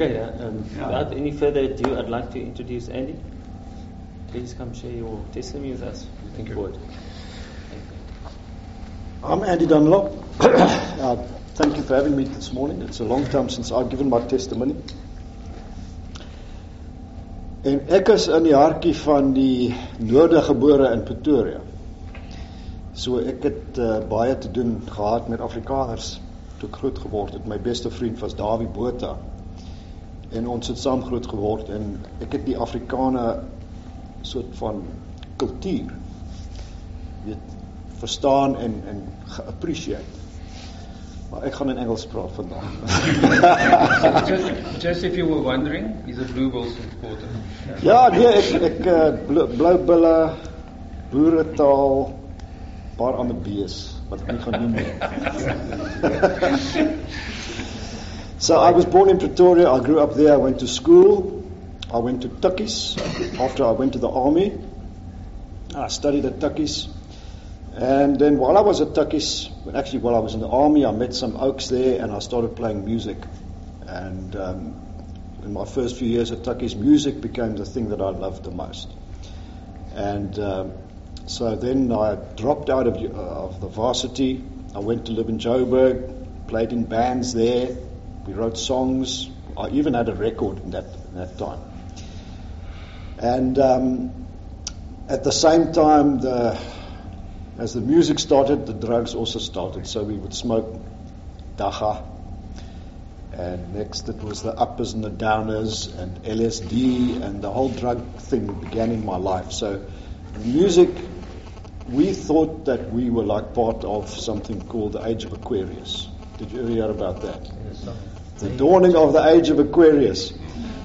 Okay, uh, um, Yeah. without any further ado, I'd like to introduce Andy. Please come share your testimony with us. Looking you. forward. I'm Andy Dunlop. uh, thank you for having me this morning. It's a long time since I've given my testimony. En ek is in die hartjie van die noorde gebore in Pretoria. So ek het uh, baie te doen gehad met Afrikaners toe ek groot geword het. My beste vriend was Dawie Botha. En ons het saam groot geword en ek het die Afrikaner soort van kultuur weet verstaan en en geapprecieer. Maar ek gaan in Engels praat vandag. just, just if you were wondering, he's a Blue Bulls supporter. ja, nee, ek ek uh, bl- blou bulle, boeretaal, paar ander bees wat ek nie gaan noem nie. so I was born in Pretoria. I grew up there. I went to school. I went to Tukkies after I went to the army. I studied at Tukkies. And then while I was at Tukkies, actually while I was in the army, I met some oaks there and I started playing music. And um, in my first few years at Tukkies, music became the thing that I loved the most. And um, so then I dropped out of, uh, of the varsity. I went to live in Joburg, played in bands there. We wrote songs. I even had a record in that, in that time. And um, at the same time, the, as the music started, the drugs also started. So we would smoke dagga. And next it was the uppers and the downers and LSD and the whole drug thing began in my life. So music, we thought that we were like part of something called the Age of Aquarius. Did you ever hear about that? The dawning of the Age of Aquarius.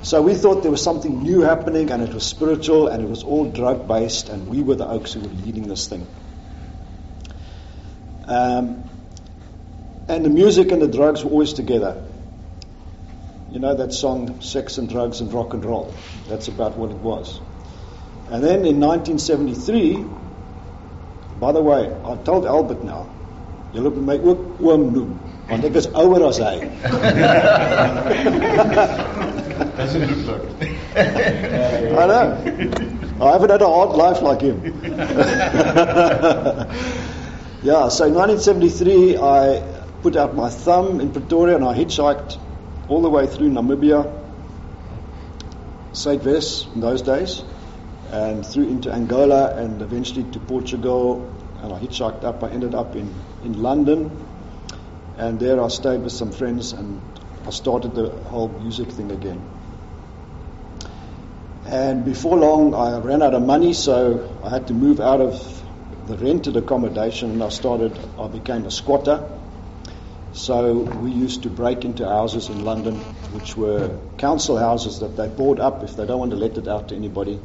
So we thought there was something new happening and it was spiritual and it was all drug based and we were the oaks who were leading this thing. Um, and the music and the drugs were always together. You know that song, Sex and Drugs and Rock and Roll? That's about what it was. And then in 1973, by the way, I told Albert now, julle moet my ook oom noem, want ek is ouer as hy. Look like. I know. I haven't had a hard life like him. yeah, so in 1973, I put out my thumb in Pretoria and I hitchhiked all the way through Namibia, South West in those days, and through into Angola and eventually to Portugal. And I hitchhiked up. I ended up in, in London, and there I stayed with some friends and I started the whole music thing again. And before long, I ran out of money, so I had to move out of the rented accommodation, and I started. I became a squatter. So we used to break into houses in London, which were council houses that they bought up if they don't want to let it out to anybody.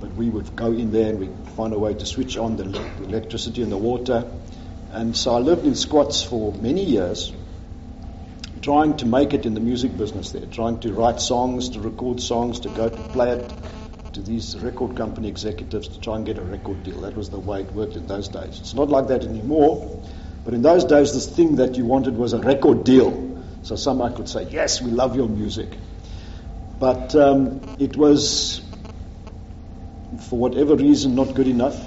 But we would go in there and we'd find a way to switch on the, the electricity and the water. And so I lived in squats for many years, trying to make it in the music business there, trying to write songs, to record songs, to go to play it to these record company executives to try and get a record deal. That was the way it worked in those days. It's not like that anymore. But in those days, this thing that you wanted was a record deal. So somebody could say, Yes, we love your music. But um, it was, for whatever reason, not good enough.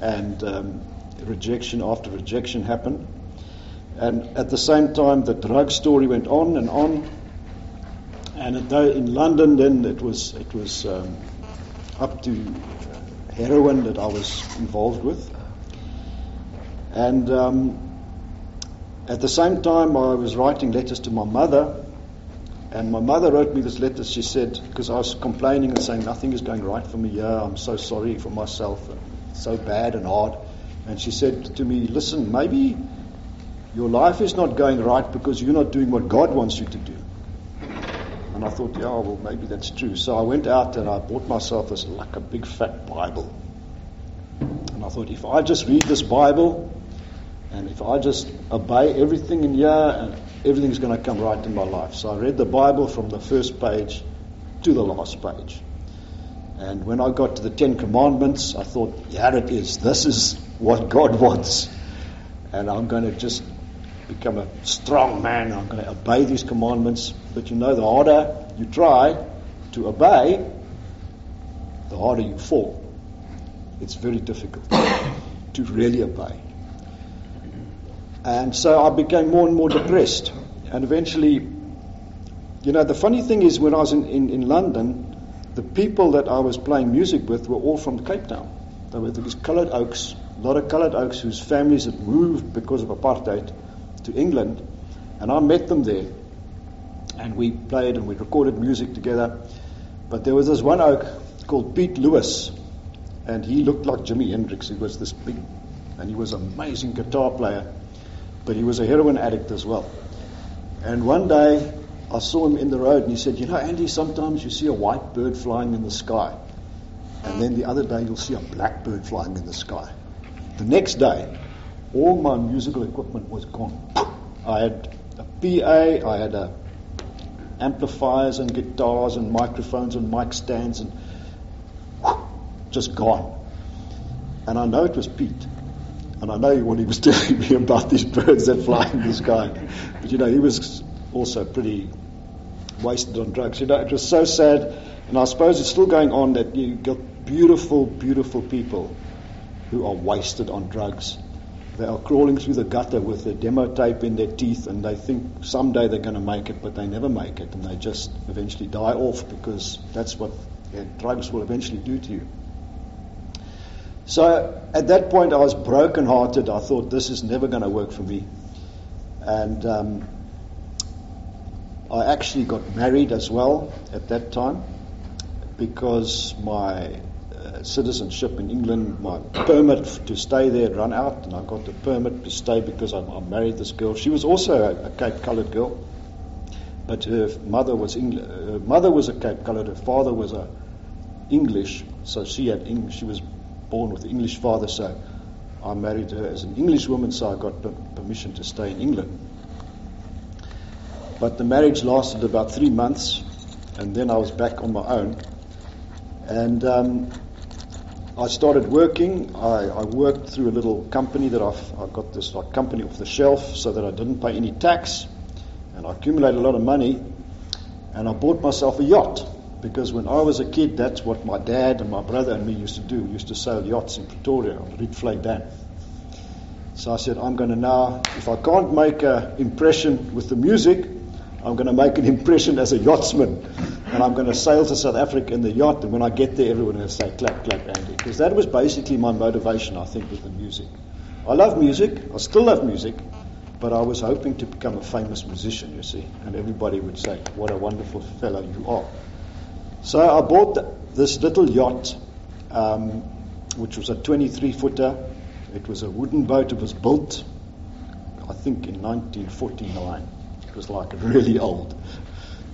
And um, rejection after rejection happened. And at the same time, the drug story went on and on. And in London, then it was it was um, up to uh, heroin that I was involved with. And um, at the same time, I was writing letters to my mother. And my mother wrote me this letter. She said, because I was complaining and saying nothing is going right for me here. I'm so sorry for myself. So bad and hard. And she said to me, listen, maybe your life is not going right because you're not doing what God wants you to do. And I thought, yeah, well, maybe that's true. So I went out and I bought myself this like a big fat Bible. And I thought, if I just read this Bible and if I just obey everything in here, and everything's going to come right in my life. So I read the Bible from the first page to the last page. And when I got to the Ten Commandments, I thought, yeah, it is. This is what God wants. And I'm going to just become a strong man. I'm going to obey these commandments. But you know, the harder you try to obey, the harder you fall. It's very difficult to really obey. And so I became more and more depressed. And eventually, you know, the funny thing is, when I was in, in, in London, the people that I was playing music with were all from Cape Town. They were these coloured oaks, lot of coloured oaks whose families had moved because of apartheid to England. And I met them there. And we played and we recorded music together. But there was this one oak called Pete Lewis. And he looked like Jimi Hendrix. He was this big, and he was an amazing guitar player. But he was a heroin addict as well. And one day, I saw him in the road and he said, You know, Andy, sometimes you see a white bird flying in the sky. And then the other day, you'll see a black bird flying in the sky. The next day, all my musical equipment was gone. I had a PA, I had a amplifiers and guitars and microphones and mic stands and just gone. And I know it was Pete. And I know what he was telling me about these birds that fly in the sky. But you know, he was also pretty wasted on drugs. You know, it was so sad. And I suppose it's still going on that you got beautiful, beautiful people who are wasted on drugs. They are crawling through the gutter with a demo tape in their teeth and they think someday they're going to make it, but they never make it. And they just eventually die off because that's what yeah, drugs will eventually do to you. So at that point, I was broken-hearted. I thought this is never going to work for me, and um, I actually got married as well at that time because my citizenship in England, my permit to stay there had run out, and I got the permit to stay because I, I married this girl. She was also a, a Cape Coloured girl, but her mother was Engl- her mother was a Cape Coloured. Her father was a English, so she had English. She was born with an English father, so I married her as an English woman, so I got permission to stay in England. But the marriage lasted about three months, and then I was back on my own. And um, I started working. I, I, worked through a little company that I've, I got this like company off the shelf so that I didn't pay any tax. And I accumulated a lot of money. And I bought myself a yacht because when I was a kid, that's what my dad and my brother and me used to do. We used to sail yachts in Pretoria on Rietvlei Dam. So I said, I'm going to now, if I can't make an impression with the music, I'm going to make an impression as a yachtsman. And I'm going to sail to South Africa in the yacht. And when I get there, everyone will say, clap, clap, Andy. Because that was basically my motivation, I think, with the music. I love music. I still love music. But I was hoping to become a famous musician, you see. And everybody would say, what a wonderful fellow you are. So I bought this little yacht, um, which was a 23 footer. It was a wooden boat. It was built, I think, in 1949. It was like really old.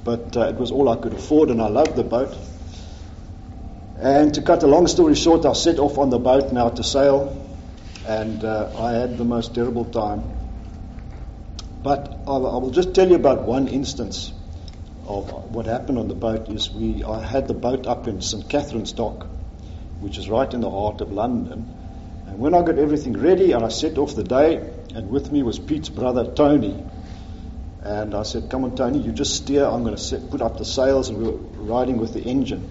But uh, it was all I could afford, and I loved the boat. And to cut a long story short, I set off on the boat now to sail, and uh, I had the most terrible time. But I, will just tell you about one instance of what happened on the boat is we I had the boat up in St Catherine's Dock, which is right in the heart of London. And when I got everything ready and I set off the day, and with me was Pete's brother Tony. And I said, "Come on, Tony, you just steer. I'm going to set, put up the sails, and we're riding with the engine."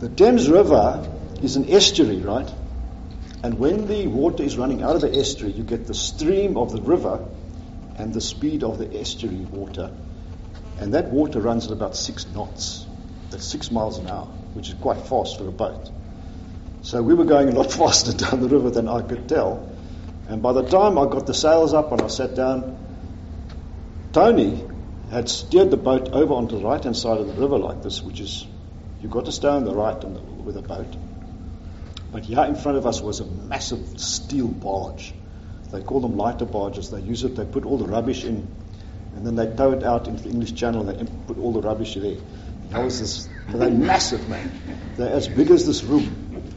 The Thames River is an estuary, right? And when the water is running out of the estuary, you get the stream of the river and the speed of the estuary water and that water runs at about six knots. That's six miles an hour, which is quite fast for a boat. So we were going a lot faster down the river than I could tell. And by the time I got the sails up and I sat down, Tony had steered the boat over onto the right hand side of the river like this, which is you've got to stay on the right the, with a boat. But here in front of us was a massive steel barge. They call them lighter barges. They use it, they put all the rubbish in and then they tow it out into the English Channel and they put all the rubbish there. Houses, they're massive, man. They're as big as this room.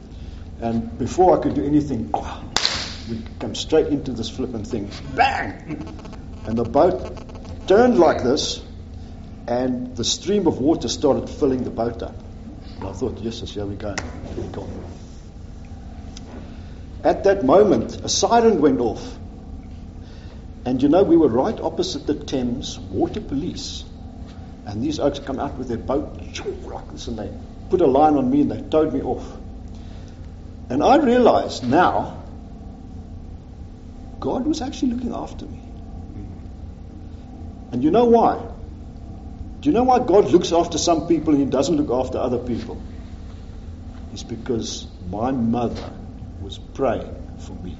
And before I could do anything, we come straight into this flipping thing. Bang! And the boat turned like this, and the stream of water started filling the boat up. And I thought, yes, here we go. Here we go. At that moment, a siren went off. And you know, we were right opposite the Thames Water Police. And these oaks come out with their boat like this, and they put a line on me and they towed me off. And I realized now God was actually looking after me. And you know why? Do you know why God looks after some people and He doesn't look after other people? It's because my mother was praying for me.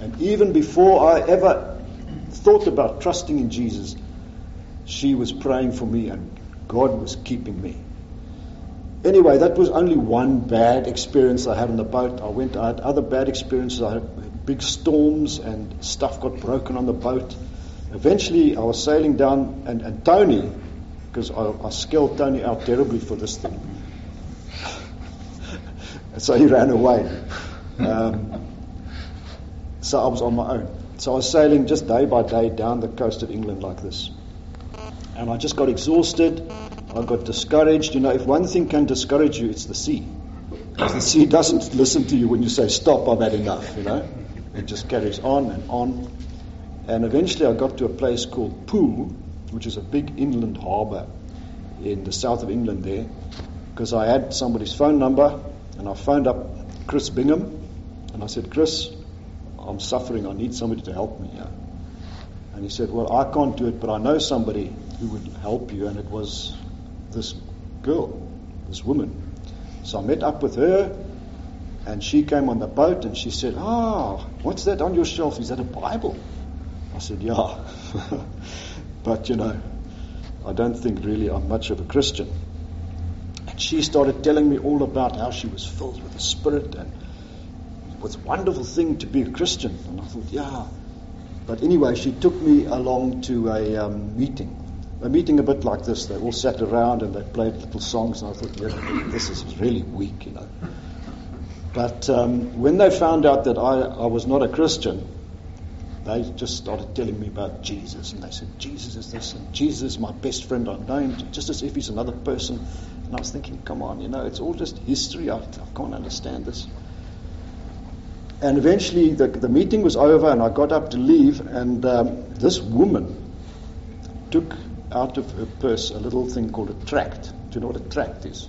And even before I ever thought about trusting in Jesus, she was praying for me and God was keeping me. Anyway, that was only one bad experience I had on the boat. I went, I had other bad experiences. I had big storms and stuff got broken on the boat. Eventually, I was sailing down, and, and Tony, because I, I skilled Tony out terribly for this thing, so he ran away. Um, so I was on my own. So I was sailing just day by day down the coast of England like this. And I just got exhausted. I got discouraged. You know, if one thing can discourage you, it's the sea. Because the sea doesn't listen to you when you say, stop, I've had enough, you know. It just carries on and on. And eventually I got to a place called Poole, which is a big inland harbour in the south of England there, because I had somebody's phone number, and I phoned up Chris Bingham, and I said, Chris, I'm suffering. I need somebody to help me here. And he said, Well, I can't do it, but I know somebody who would help you. And it was this girl, this woman. So I met up with her, and she came on the boat and she said, Ah, what's that on your shelf? Is that a Bible? I said, Yeah. but, you know, I don't think really I'm much of a Christian. And she started telling me all about how she was filled with the Spirit and it was a wonderful thing to be a Christian. And I thought, yeah. But anyway, she took me along to a um, meeting. A meeting a bit like this. They all sat around and they played little songs, and I thought, yeah, this is really weak, you know. But um, when they found out that I, I was not a Christian, they just started telling me about Jesus. And they said, Jesus is this, and Jesus is my best friend I've known, just as if he's another person. And I was thinking, come on, you know, it's all just history. I, I can't understand this. And eventually the, the meeting was over and I got up to leave and um, this woman took out of her purse a little thing called a tract. Do you know what a tract is?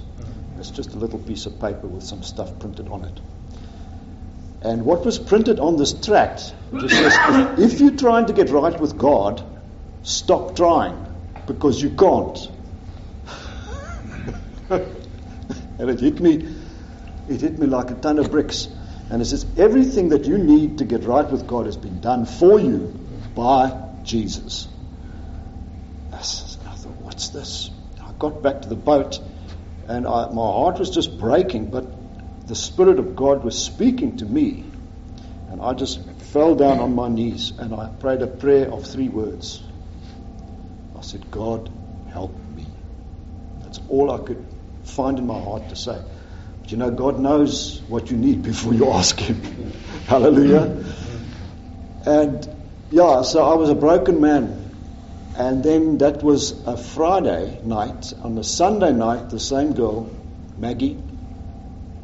It's just a little piece of paper with some stuff printed on it. And what was printed on this tract just says, if, if you're trying to get right with God, stop trying because you can't. and it hit me, it hit me like a ton of bricks. And it says, everything that you need to get right with God has been done for you by Jesus. I says, I thought, what's this? I got back to the boat, and I, my heart was just breaking, but the Spirit of God was speaking to me. And I just fell down on my knees and I prayed a prayer of three words. I said, God, help me. That's all I could find in my heart to say But you know, God knows what you need before you ask Him. Hallelujah. And yeah, so I was a broken man. And then that was a Friday night. On the Sunday night, the same girl, Maggie,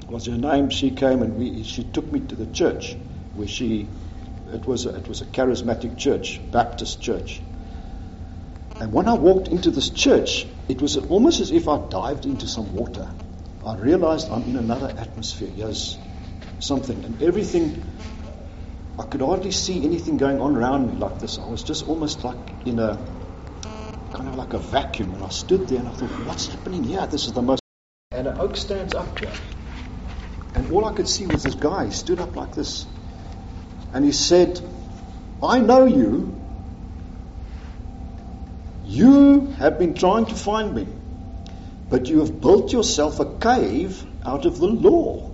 was her name. She came and we, she took me to the church where she, it was a, it was a charismatic church, Baptist church. And when I walked into this church, it was almost as if I dived into some water. I realized I'm in another atmosphere. Yes, something. And everything, I could hardly see anything going on around me like this. I was just almost like in a, kind of like a vacuum. And I stood there and I thought, what's happening here? This is the most. And an oak stands up here. And all I could see was this guy. He stood up like this. And he said, I know you. You have been trying to find me. But you have built yourself a cave out of the law.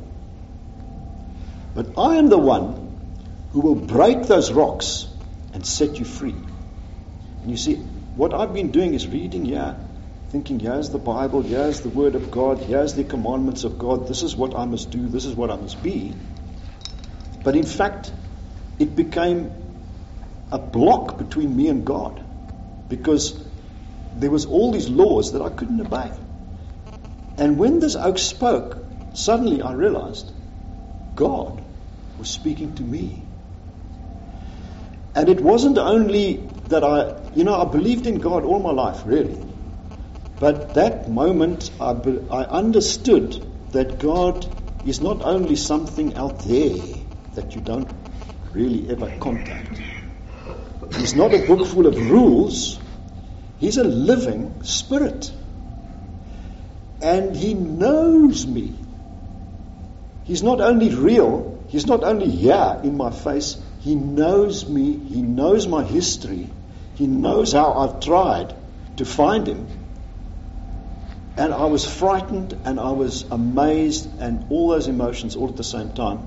But I am the one who will break those rocks and set you free. And you see, what I've been doing is reading here, thinking, here's the Bible, here's the Word of God, here's the commandments of God, this is what I must do, this is what I must be. But in fact, it became a block between me and God because there was all these laws that I couldn't obey. And when this oak spoke, suddenly I realized God was speaking to me. And it wasn't only that I, you know, I believed in God all my life, really. But that moment, I, I understood that God is not only something out there that you don't really ever contact. He's not a book full of rules. He's a living spirit. And he knows me. He's not only real, he's not only here in my face, he knows me, he knows my history, he knows how I've tried to find him. And I was frightened and I was amazed and all those emotions all at the same time.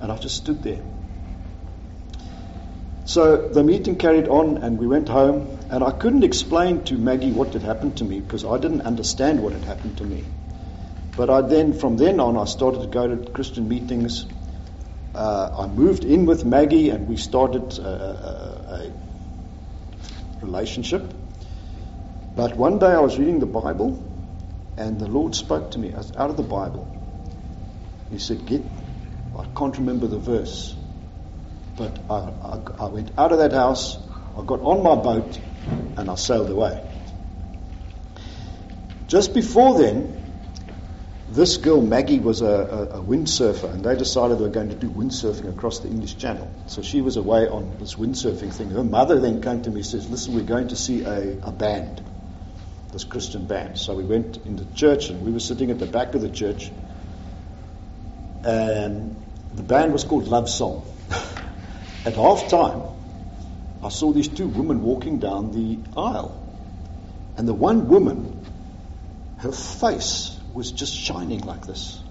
And I just stood there. So the meeting carried on and we went home and I couldn't explain to Maggie what had happened to me because I didn't understand what had happened to me. But I then, from then on, I started to go to Christian meetings. Uh, I moved in with Maggie and we started a, a, a relationship. But one day I was reading the Bible and the Lord spoke to me out of the Bible. He said, Get, I can't remember the verse, but I, I, I went out of that house, I got on my boat, and I sailed away. Just before then, this girl Maggie was a, a, a, windsurfer, and they decided they were going to do windsurfing across the English Channel. So she was away on this windsurfing thing. Her mother then came to me and says, "Listen, we're going to see a, a band, this Christian band." So we went into church, and we were sitting at the back of the church, and the band was called Love Song. at half time, I saw these two women walking down the aisle, and the one woman, her face was just shining like this.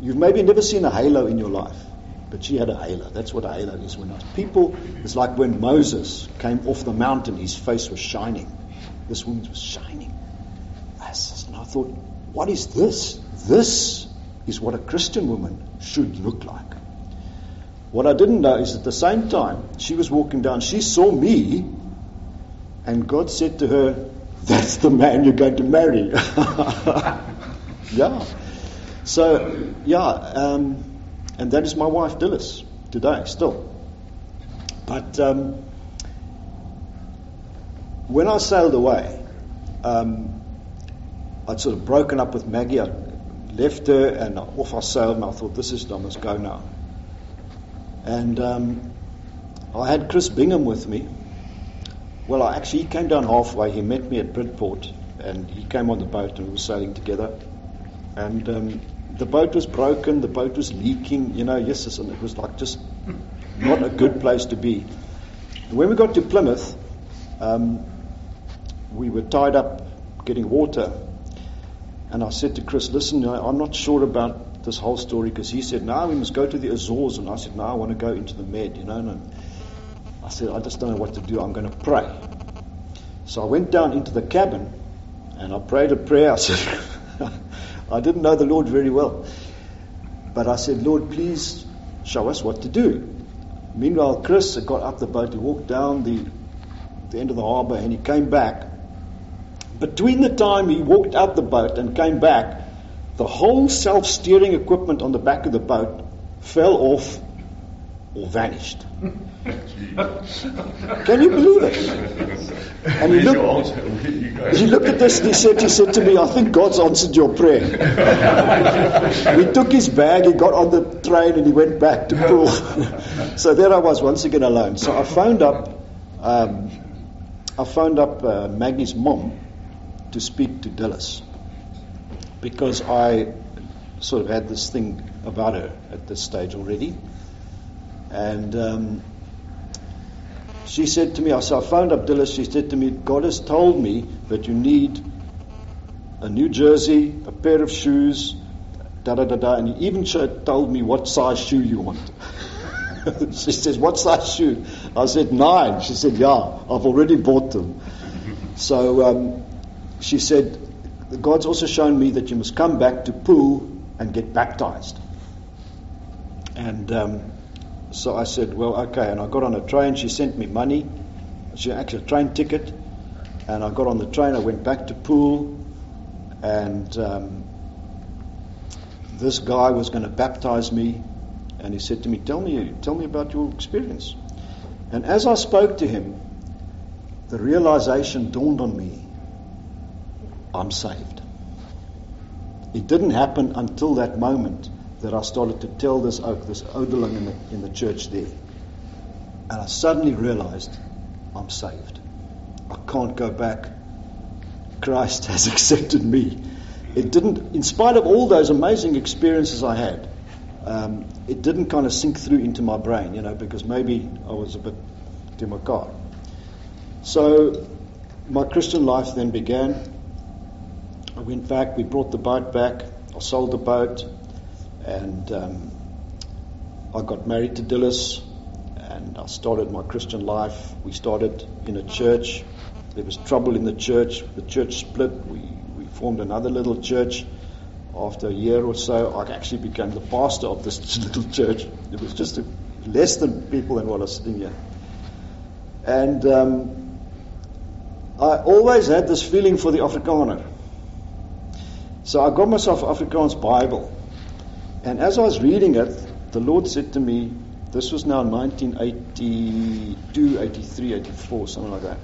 You've maybe never seen a halo in your life, but she had a halo. That's what a halo is. When people, it's like when Moses came off the mountain, his face was shining. This woman was shining. And I thought, what is this? This is what a Christian woman should look like. What I didn't know is at the same time, she was walking down, she saw me, and God said to her, that's the man you're going to marry. yeah. So, yeah, um, and that is my wife, Dillis, today, still. But um, when I sailed away, um, I'd sort of broken up with Maggie. I left her and off I sailed, and I thought, this is, I must go now. And um, I had Chris Bingham with me well, I actually, he came down halfway. He met me at Bridport, and he came on the boat, and we were sailing together. And um, the boat was broken, the boat was leaking, you know, yes, and it was like just not a good place to be. And when we got to Plymouth, um, we were tied up getting water. And I said to Chris, listen, I'm not sure about this whole story because he said, no, we must go to the Azores. And I said, no, I want to go into the Med, you know. And I said, I just don't know what to do. I'm going to pray. So I went down into the cabin and I prayed a prayer. I said, I didn't know the Lord very well. But I said, Lord, please show us what to do. Meanwhile, Chris had got up the boat. He walked down the, the end of the harbor and he came back. Between the time he walked out the boat and came back, the whole self steering equipment on the back of the boat fell off or vanished. Can you believe it? And he looked, he looked at this and he said, he said to me, I think God's answered your prayer. he took his bag, he got on the train and he went back to Poole. so there I was once again alone. So I phoned up, um, I phoned up uh, Maggie's mom to speak to Dillis because I sort of had this thing about her at this stage already. And um, she said to me, I, so I phoned up Dillis, she said to me, God has told me that you need a new jersey, a pair of shoes, da da da da, and he even told me what size shoe you want. she says, What size shoe? I said, Nine. She said, Yeah, I've already bought them. So um, she said, God's also shown me that you must come back to Poole and get baptized. And um, so I said, well, okay. And I got on a train. She sent me money. She actually a train ticket. And I got on the train. I went back to Poole. And um, this guy was going to baptize me. And he said to me, tell me, tell me about your experience. And as I spoke to him, the realization dawned on me I'm saved. It didn't happen until that moment that I started to tell this oak, this ouderling in the, in the church there. And I suddenly realized I'm saved. I can't go back. Christ has accepted me. It didn't, in spite of all those amazing experiences I had, um, it didn't kind of sink through into my brain, you know, because maybe I was a bit to my car. So my Christian life then began. Went back, we brought the boat back, I sold the boat, and um, I got married to Dillis, and I started my Christian life. We started in a church. There was trouble in the church. The church split. We, we formed another little church. After a year or so, I actually became the pastor of this little church. It was just a, less than people than what I was sitting here. And um, I always had this feeling for the Afrikaner. So I got myself an Afrikaans Bible. And as I was reading it, the Lord said to me, this was now 1982, 83, 84, something like that.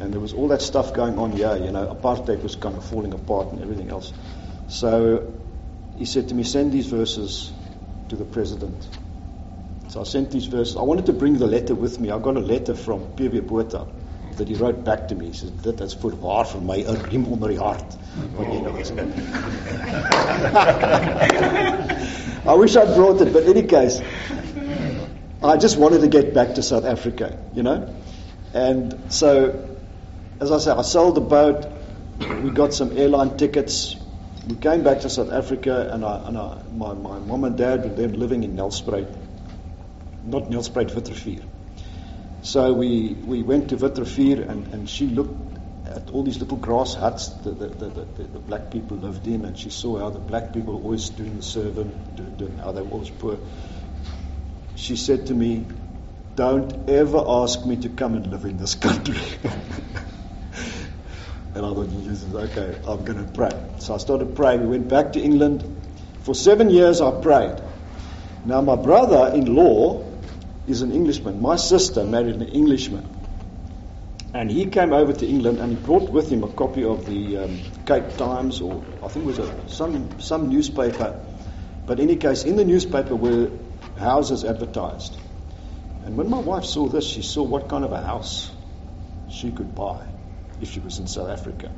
And there was all that stuff going on here, you know, apartheid was kind of falling apart and everything else. So he said to me, send these verses to the president. So I sent these verses. I wanted to bring the letter with me. I got a letter from P.W. Botha that he wrote back to me. He said, dit is voor waar vir my 'n riem onder die hart. Wat nou. I wish I'd brought it, but in any case, I just wanted to get back to South Africa, you know? And so, as I said, I sold the boat, we got some airline tickets, we came back to South Africa, and, I, and I, my, my mom and dad were then living in Nelspruit, not Nelspruit, Witrivier. So we, we went to Witrivier, and, and she looked at all these little grass huts that the, the, the, the, black people lived in, and she saw how the black people were always doing the servant, doing, how they were always poor. She said to me, Don't ever ask me to come and live in this country. and I thought, Jesus, okay, I'm going to pray. So I started praying. We went back to England. For seven years, I prayed. Now, my brother in law is an Englishman. My sister married an Englishman. And he came over to England and he brought with him a copy of the um, Cape Times, or I think it was a, some, some newspaper. But in any case, in the newspaper were houses advertised. And when my wife saw this, she saw what kind of a house she could buy if she was in South Africa.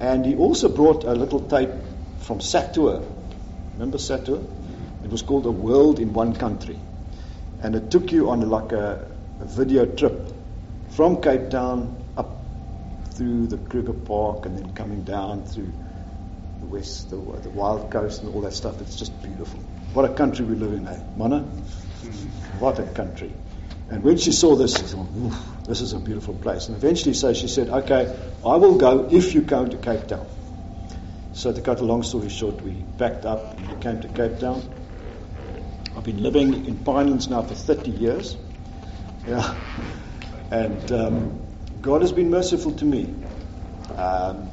And he also brought a little tape from SATOUR. Remember SATOUR? It was called A World in One Country. And it took you on like a, a video trip from Cape Town up through the Kruger Park and then coming down through the west, the, the wild coast and all that stuff. It's just beautiful. What a country we live in, eh? Mana? What a country. And when she saw this, she thought, this is a beautiful place. And eventually so she said, okay, I will go if you go to Cape Town. So to cut a long story short, we packed up and we came to Cape Town. I've been living in Pinelands now for 30 years. Yeah. And um, God has been merciful to me. Um,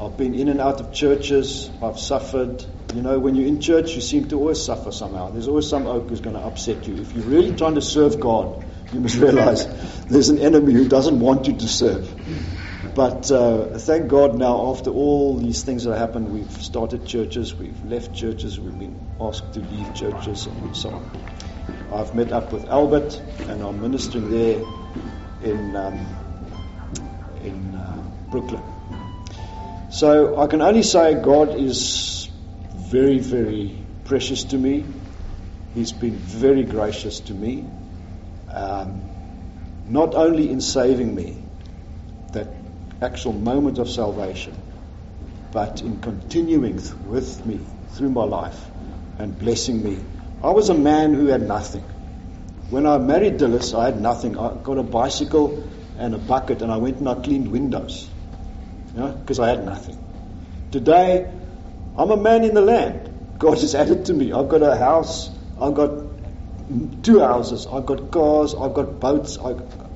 I've been in and out of churches. I've suffered. You know, when you're in church, you seem to always suffer somehow. There's always some oak who's going to upset you. If you're really trying to serve God, you must realize there's an enemy who doesn't want you to serve. But uh, thank God now, after all these things that happened, we've started churches, we've left churches, we've been asked to leave churches, and so on. I've met up with Albert, and I'm ministering there in um, in uh, Brooklyn. So I can only say God is very, very precious to me. He's been very gracious to me, um, not only in saving me, actual moment of salvation, but in continuing th- with me through my life and blessing me. I was a man who had nothing. When I married Dillis, I had nothing. I got a bicycle and a bucket, and I went and I cleaned windows, you know, because I had nothing. Today, I'm a man in the land. God has added to me. I've got a house. I've got two houses. I've got cars. I've got boats. I,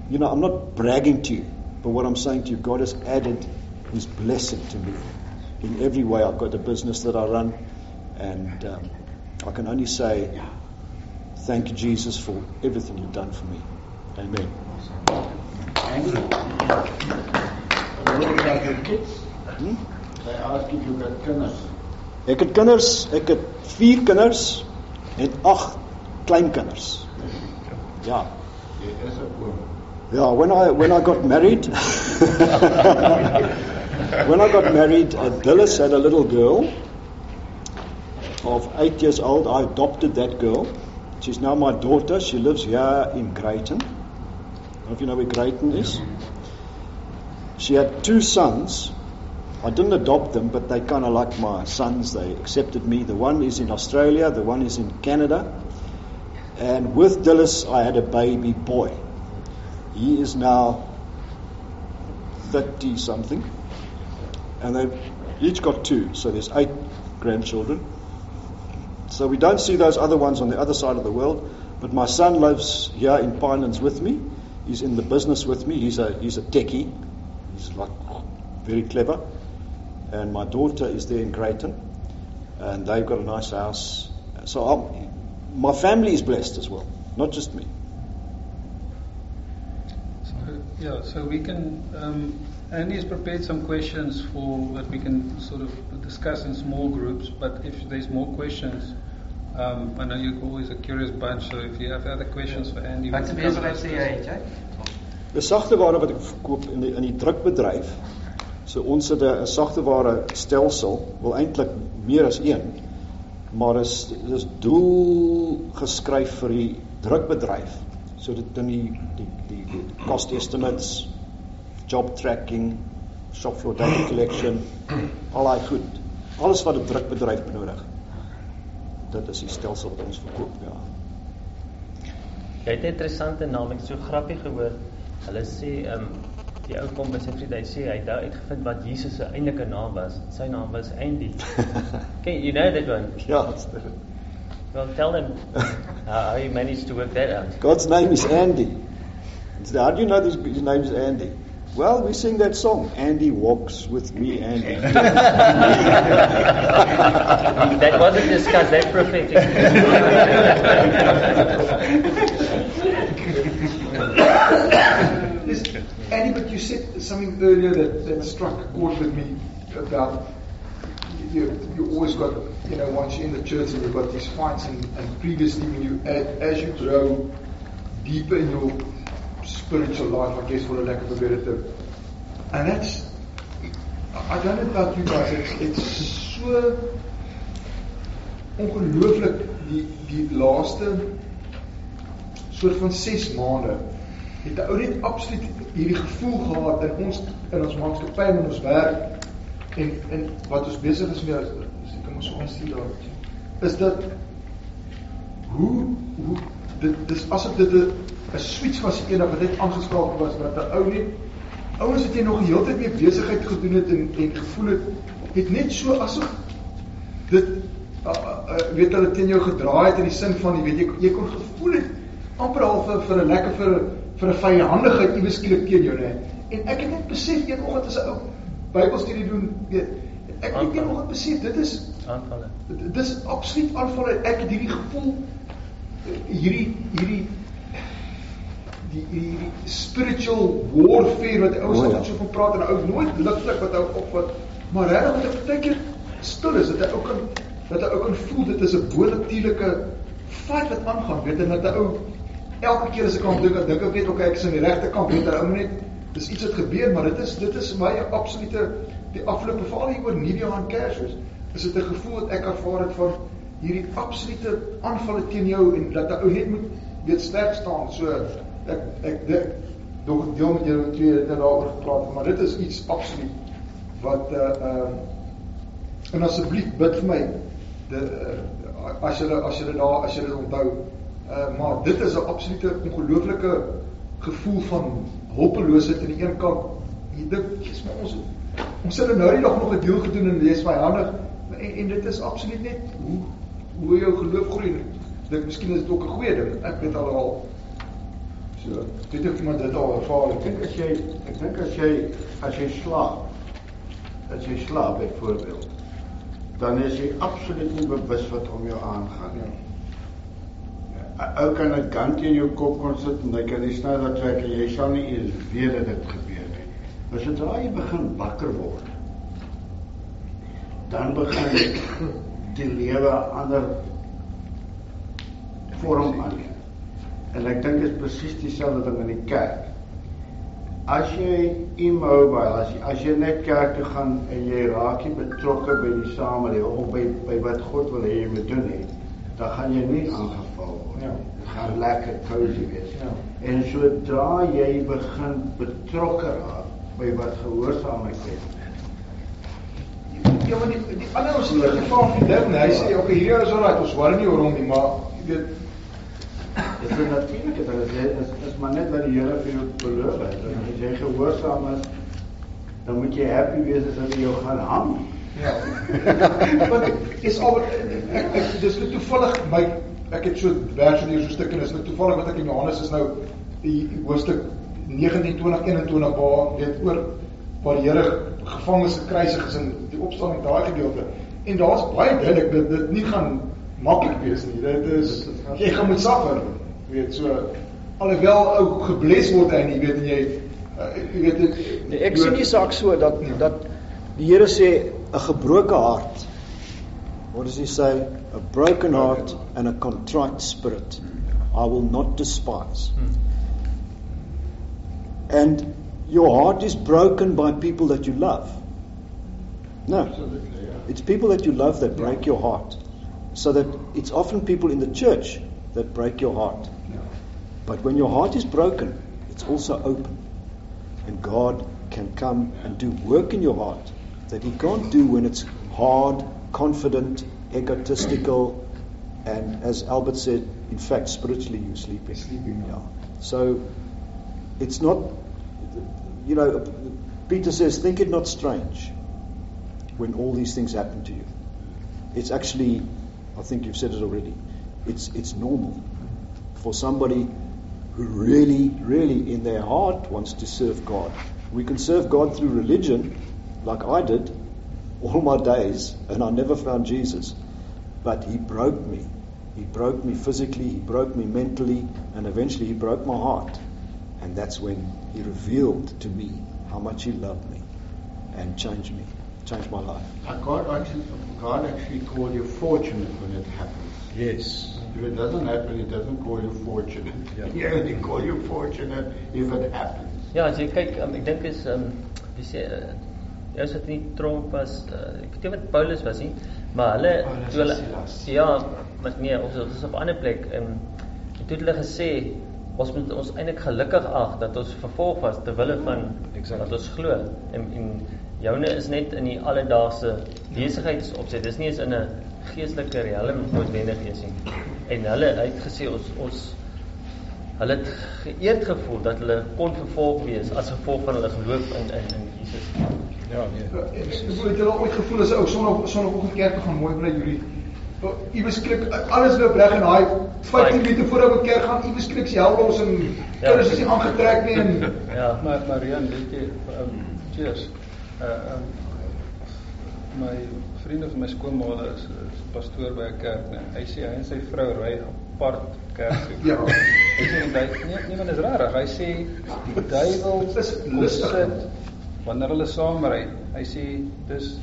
you know, I'm not bragging to you, but what I'm saying to you, God has added His blessing to me in every way. I've got the business that I run, and um, I can only say, thank you, Jesus, for everything you've done for me. Amen. Thank you. have your kids? Hmm? They ask if you got kinders. Ek het kinders, ek het 4 kinders en 8 kleinkinders. Ja. Jy is 'n oom. Yeah, when I when I got married, when I got married, uh, Dillis had a little girl of eight years old. I adopted that girl. She's now my daughter. She lives here in Greyton. I if you know where Greyton is. She had two sons. I didn't adopt them, but they kind of like my sons. They accepted me. The one is in Australia. The one is in Canada. And with Dillis, I had a baby boy. He is now 30 something. And they've each got two, so there's eight grandchildren. So we don't see those other ones on the other side of the world. But my son lives here in Pinelands with me. He's in the business with me. He's a, he's a techie. He's like very clever. And my daughter is there in Greyton. And they've got a nice house. So I'm, my family is blessed as well, not just me. Yeah, so we can. Um, Andy has prepared some questions for that we can sort of discuss in small groups. But if there's more questions, um, I know you're always a curious bunch. So if you have other questions for Andy, Wat can besigheid ask sê those. jy het jy? Dis sagteware wat ek verkoop in die in die drukbedryf. So ons het 'n sagteware stelsel, wel eintlik meer as een. Maar is dis doel geskryf vir die drukbedryf. So dit in die die die, die cost estimates, job tracking, shop floor data collection, al daai goed. Alles wat 'n drukbedryf benodig. Dit is die stelsel wat ons verkoop, ja. Jy het 'n interessante naam, ek so grappie gehoor. Hulle sê ehm um, die ou kom by sy vriend, hy sê hy het uitgevind wat Jesus se eintlike naam was. Sy naam was Andy. okay, you know that one. Ja, dit's Well, tell him how, how you managed to work that out. God's name is Andy. How do you know this, his name is Andy? Well, we sing that song, Andy Walks With Me, Andy. that wasn't discussed, that's prophetic. Yes, Andy, but you said something earlier that, that struck a chord with me about you, you always got, you know, once you're in the church and you've got these fights, and, and previously when you, as, as you grow deeper in your spiritual life, I guess, for a lack of a better term, and that's, I don't know about you guys, it's, it's so ongelooflik die die laaste soort van 6 maande het ou net absoluut hierdie gevoel gehad in ons in ons maatskappy en in ons werk en en wat ons besig is as ek kom ons ons hier daar is dat hoe hoe dit dis asof dit 'n switch was eendag wat net aangeskakel was wat 'n ou net ouens het jy nog die hele tyd mee besigheid gedoen het en en gevoel het het net so asof dit uh, uh, weet hulle teen jou gedraai het in die sin van jy weet jy, jy kon gevoel het amper half vir, vir 'n lekker vir vir 'n vyandigheid iewes skielik teen jou nê en ek het net besef eenoggend as 'n ou Bybelstudie doen weet ek het eenoggend besef dit is aanvalle. dit is absoluut aanvalle. Ek het hierdie gevoel hierdie hierdie die hierdie spiritual warfare wat ouens O, ja. altyd so van praat en ou nooit ligtelik wat ou opvat maar regtig wat ek baie keer stil is dat hy ook kan dat hy ook kan voel dit is 'n bonatuurlike fight wat aangaan weet en dat hy ou elke keer as ek aan dink dan dink ek weet okay ek is aan die regte kant weet hy ou net dis iets wat gebeur maar dit is dit is my absolute die afgelope veral hier oor Nuwe aan Kersfees is dit 'n gevoel wat ek ervaar het van hierdie absolute aanvalle teen jou en dat 'n ou net moet weet sterk staan. So ek ek dink nog deel met julle twee het daaroor gepraat maar dit is iets absoluut wat uh uh en asseblief bid vir my de uh, as julle as julle daar as julle dit onthou. Uh maar dit is 'n absolute ongelooflike gevoel van hulpeloosheid aan die een kant. Jy dink jy's maar ons ons het nou die dag nog 'n deel gedoen en jy's vyandig en, en dit is absoluut net hoe hoe jou geloof groei. Dink miskien is dit ook 'n goeie ding. Ek weet alhoewel so weet ek maar dit al ervaar Ek dink as jy ek dink as jy as jy slaap as jy slaap byvoorbeeld dan is jy absoluut nie bewus wat om jou aangaan nie. Ja. Ou kan 'n kant in jou kop kon sit en hy kan die snyder trek en jy sal nie eens weet dat dit gebeur nie. Maar sodra jy begin wakker word, dan begin die lewe 'n ander vorm aanneem. En ek dink dit is presies dieselfde ding in die kerk. As jy immobile, as jy, as jy net kerk toe gaan en jy raak nie betrokke by die samelewing of by by wat God wil hê jy moet doen nie, dan gaan jy nie aangeval. Ja. Dit gaan lekker cozy wees. Ja. En sodra jy begin betrokke raak by wat gehoorsaamheid is, Ja, maar die, die ander ons het gevra van die ding, hy sê okay, hier is alright, ons worry nie oor hom nie, maar jy weet Dit is natuurlik dat dit is, is maar net wat die Here vir jou beloof het. As jy gehoorsaam is, dan moet jy happy wees as hy jou gaan hang. Ja. Want is al ek, ek dis net toevallig my ek het so vers in hier so stuk en is net toevallig wat ek in Johannes is nou die hoofstuk 19 20 21 waar weet oor waar die Here gevangenes gekruisig is in die opstanding daai gedeelte. En daar's baie duidelik dat dit nie gaan maklik wees nie. Dit is jy gaan moet suffer. Weet so alhoewel ou gebless word hy nie weet en jy uh, jy weet dit Nee, ek sien die saak so dat Ja. dat die Here sê 'n gebroke hart. What does he say? A broken heart and a contrite spirit I will not despise. And your heart is broken by people that you love. No. It's people that you love that break your heart. So that it's often people in the church that break your heart. But when your heart is broken, it's also open. And God can come and do work in your heart that He can't do when it's hard, confident, egotistical, and as Albert said, in fact, spiritually you're sleeping. Sleeping, yeah. So it's not, you know, Peter says, think it not strange when all these things happen to you. It's actually, I think you've said it already, it's, it's normal for somebody who really, really in their heart wants to serve God. We can serve God through religion, like I did all my days, and I never found Jesus. But He broke me. He broke me physically, He broke me mentally, and eventually He broke my heart. And that's when He revealed to me how much He loved me and changed me, changed my life. God actually, God actually called you fortunate when it happens. Yes. If it doesn't happen, he doesn't call you fortunate. Yeah. He only call you fortunate if it happens. Ja, as jy kyk, um, ek dink is um, jy sê uh, jy sit nie Trump was uh, ek weet nie wat Paulus was nie, maar hulle Paulus toe hulle ja, maar nee, ons is op 'n ander plek en um, toe het hulle gesê ons moet ons eintlik gelukkig ag dat ons vervolg was ter wille van Exactly. wat ons glo en en joune is net in die alledaagse besigheidsopset. Dis nie eens in 'n geestelike riem noodwendig is nie. En hulle het gesê ons ons Hulle het geëerd gevoel dat hulle kon vervolg wees as gevolg van hulle geloof in in in Jesus. Ja, nee. Ek voel dit al ooit gevoel as 'n ou sonnog sonoggend kerk toe gaan mooi bly Julie. Iewes klik alles loop reg en daai 15 minute voor op die kerk gaan iewes klik se hel los en Ja. kinders is nie aangetrek nie en Ja. Maar Marian, weet jy, um, cheers. Uh um my vriende van my skoonma is, is pastoor by 'n kerk, nee. Hy sê hy en sy vrou ry apart kerk toe. Ja. Hy sê die duiwel nee, nee, maar dis rarig. Hy sê die duiwel kom lustig. Wanneer hulle saam ry. Hy sê dis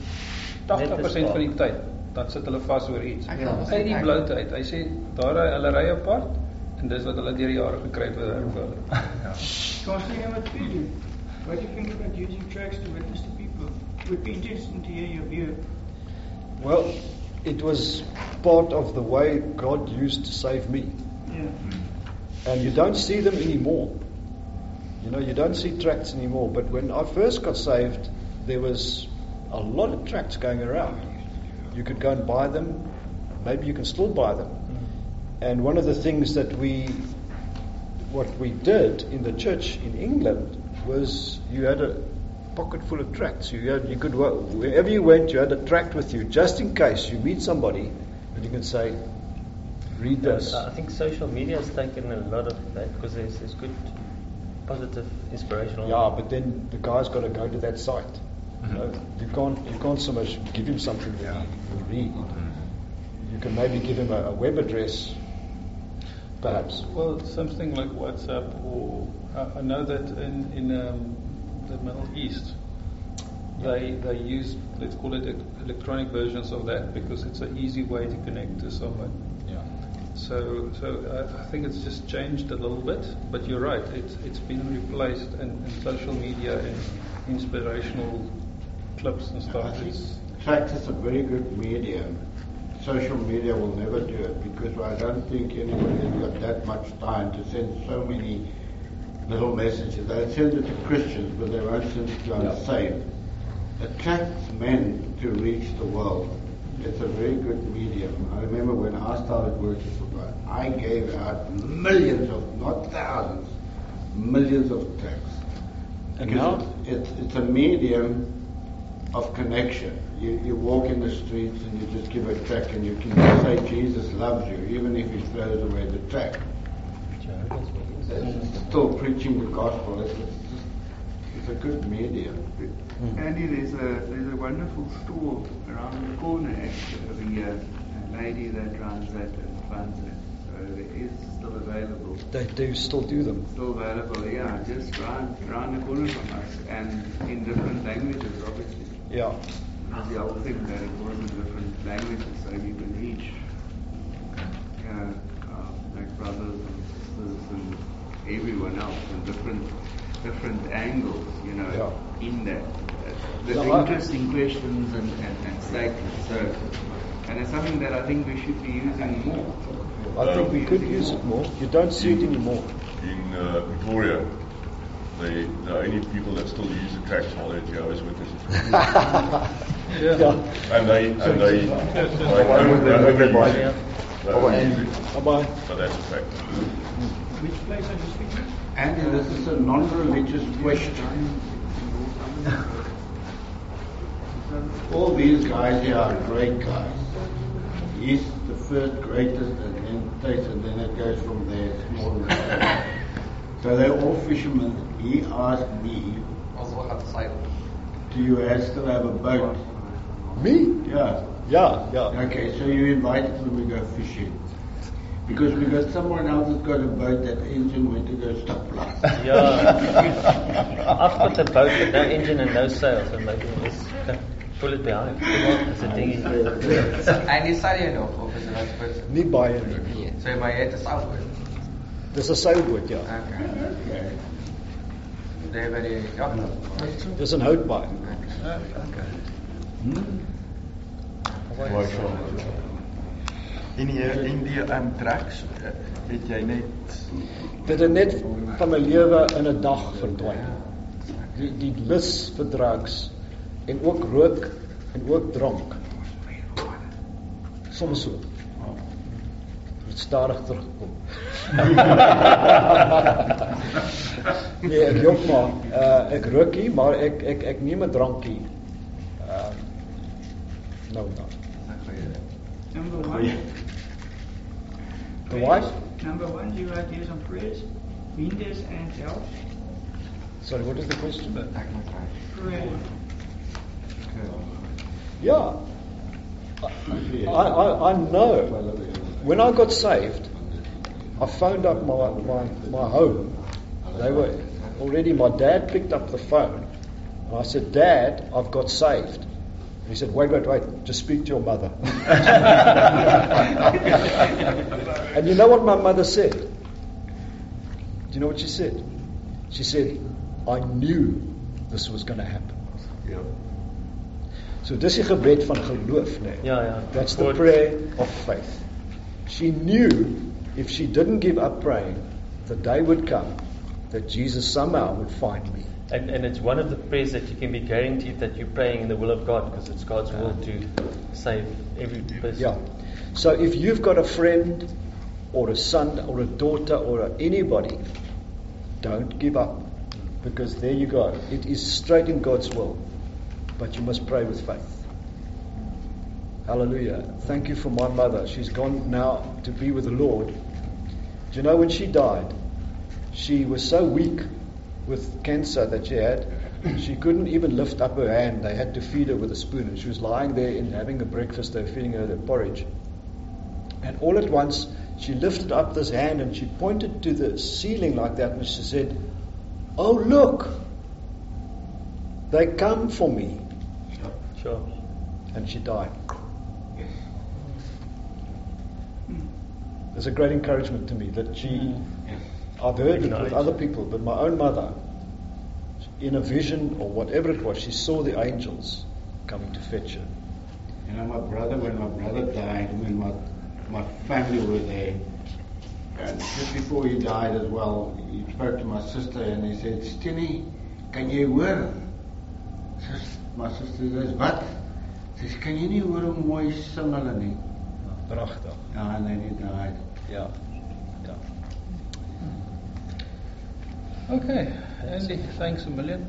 80% van die tyd dan sit hulle vas oor iets. Ja. Hy die bloute uit. Hy sê daar hulle ry apart en dis wat hulle deur die jare gekry het wat hulle Ja. Pastor number three, what do you think about using tracks to witness to people? It would be interesting to hear your view. Well, it was part of the way God used to save me. Yeah. And you don't see them anymore. You know, you don't see tracts anymore. But when I first got saved, there was a lot of tracts going around. You could go and buy them. Maybe you can still buy them. Mm. And one of the things that we, what we did in the church in England was you had a pocket full of tracts. You had, you could wherever you went, you had a tract with you, just in case you meet somebody, and you can say, "Read this." I think social media has taken a lot of that because there's there's good positive inspirational Yeah, but then the guy's got to go to that site. Mm-hmm. You, know, you can't you can't so much give him something that he will read. You can maybe give him a, a web address, perhaps. Well, something like WhatsApp, or I, I know that in in um, the Middle East, they they use let's call it electronic versions of that because it's an easy way to connect to someone. So, so uh, I think it's just changed a little bit, but you're right. It's it's been replaced in, in social media and inspirational clips and stuff. Tracks is a very good medium. Social media will never do it because I don't think anybody has got that much time to send so many little messages. They send it to Christians, but they won't send it to unsaved. A track's meant to reach the world. It's a very good medium. I remember when I started working for God, I gave out millions of, not thousands, millions of tracks. And now? it's, it's, it's a medium of connection. You, you walk in the streets and you just give a track and you can say Jesus loves you, even if he throws away the track. It's still preaching the gospel. It's, it's, a good medium. Andy, there's a there's a wonderful store around the corner actually over here. A lady that runs that and funds it. So it is still available. They do still do them. Still available, yeah, just round round the corner from us and in different languages obviously. Yeah. That's the whole thing that it was in different languages so you can reach yeah, uh, like brothers and sisters and everyone else in different different angles, you know, Yeah. in that. Uh, With No, I- interesting questions and, and, and statements. So and it's something that I think we should be using more. I think we could use it more. You don't see it anymore. In uh, Victoria, the, the only people that still use the tracks are the Jehovah's Witnesses. Yeah. And they, and they, they, Why would they only make it use by- it. They Oh, only and- use it. Bye-bye. But that's a fact. Which place are you speaking? And this is a non-religious question. All these guys here are great guys. He's the first greatest and then takes and then it goes from there. It's more than that. So they're all fishermen. He asked me, do you have- still have a boat? Me? Yeah. Yeah, yeah. Okay, so you invited when to go fishing. Because we got someone else that's got a boat that engine went to go stoplight. Yeah. I've got a boat with no engine and no sails, and maybe we'll just pull it behind. It's a dinghy. En die sal jy nog of is dit nou spits? Nie baie nie. Nee. So maar jy het 'n sailboot. Dis 'n seilboot, ja. Okay. Okay. Daar by die ja. Dis 'n houtbaai. Okay. Mooi so. En die en die um, tracks eh, het jy net Dit het net van my lewe in 'n dag verdwyn. Die die lus vir drugs en ook rook en ook drank. Soms so. Het stadig terugkom. nee, ek jok maar. Uh ek rook nie, maar ek ek ek neem 'n drankie. Uh nou dan. Number one. Oh, the wife? Number one, you write here some prayers. Windows and help. Sorry, what is the question? Ek moet ry. Prayer. Yeah. I, I, I know. When I got saved, I phoned up my, my, my home. They were already, my dad picked up the phone. And I said, Dad, I've got saved. And he said, Wait, wait, wait, just speak to your mother. and you know what my mother said? Do you know what she said? She said, I knew this was going to happen. Yeah. So dis is die gebed van geloof, nê. Nee. Ja, ja. That's the prayer of faith. She knew if she didn't give up praying, the day would come that Jesus somehow would find me. And, and it's one of the prayers that you can be guaranteed that you're praying in the will of God because it's God's will to save every person. Yeah. So if you've got a friend or a son or a daughter or anybody, don't give up because there you go. It is straight in God's will, but you must pray with faith. Hallelujah. Thank you for my mother. She's gone now to be with the Lord. Do you know when she died, she was so weak with cancer that she had, she couldn't even lift up her hand. They had to feed her with a spoon. And she was lying there and having a breakfast. They were feeding her the porridge. And all at once, she lifted up this hand and she pointed to the ceiling like that and she said, Oh, look, they come for me. Sure. And she died. It's a great encouragement to me that she, mm. I've heard it with other people, but my own mother, in a vision or whatever it was, she saw the angels coming to fetch her. You know, my brother, when my brother died, when my, my family were there, and just before he died as well, he spoke to my sister and he said, Stinny, can jy hoor? My sister says, wat? Sy sê, kan jy nie hoor hoe mooi sing hulle nie? Pragtig. Ja, en then he died. Ja. Okay, Andy, thanks a million.